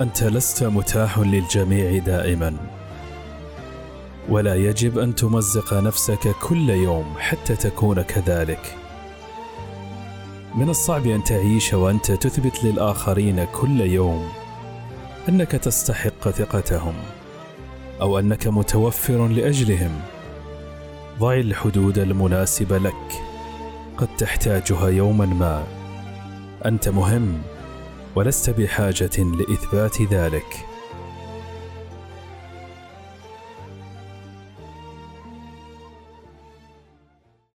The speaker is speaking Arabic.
أنت لست متاح للجميع دائما. ولا يجب أن تمزق نفسك كل يوم حتى تكون كذلك. من الصعب أن تعيش وأنت تثبت للآخرين كل يوم أنك تستحق ثقتهم أو أنك متوفر لأجلهم. ضع الحدود المناسبة لك. قد تحتاجها يوما ما. أنت مهم. ولست بحاجة لإثبات ذلك.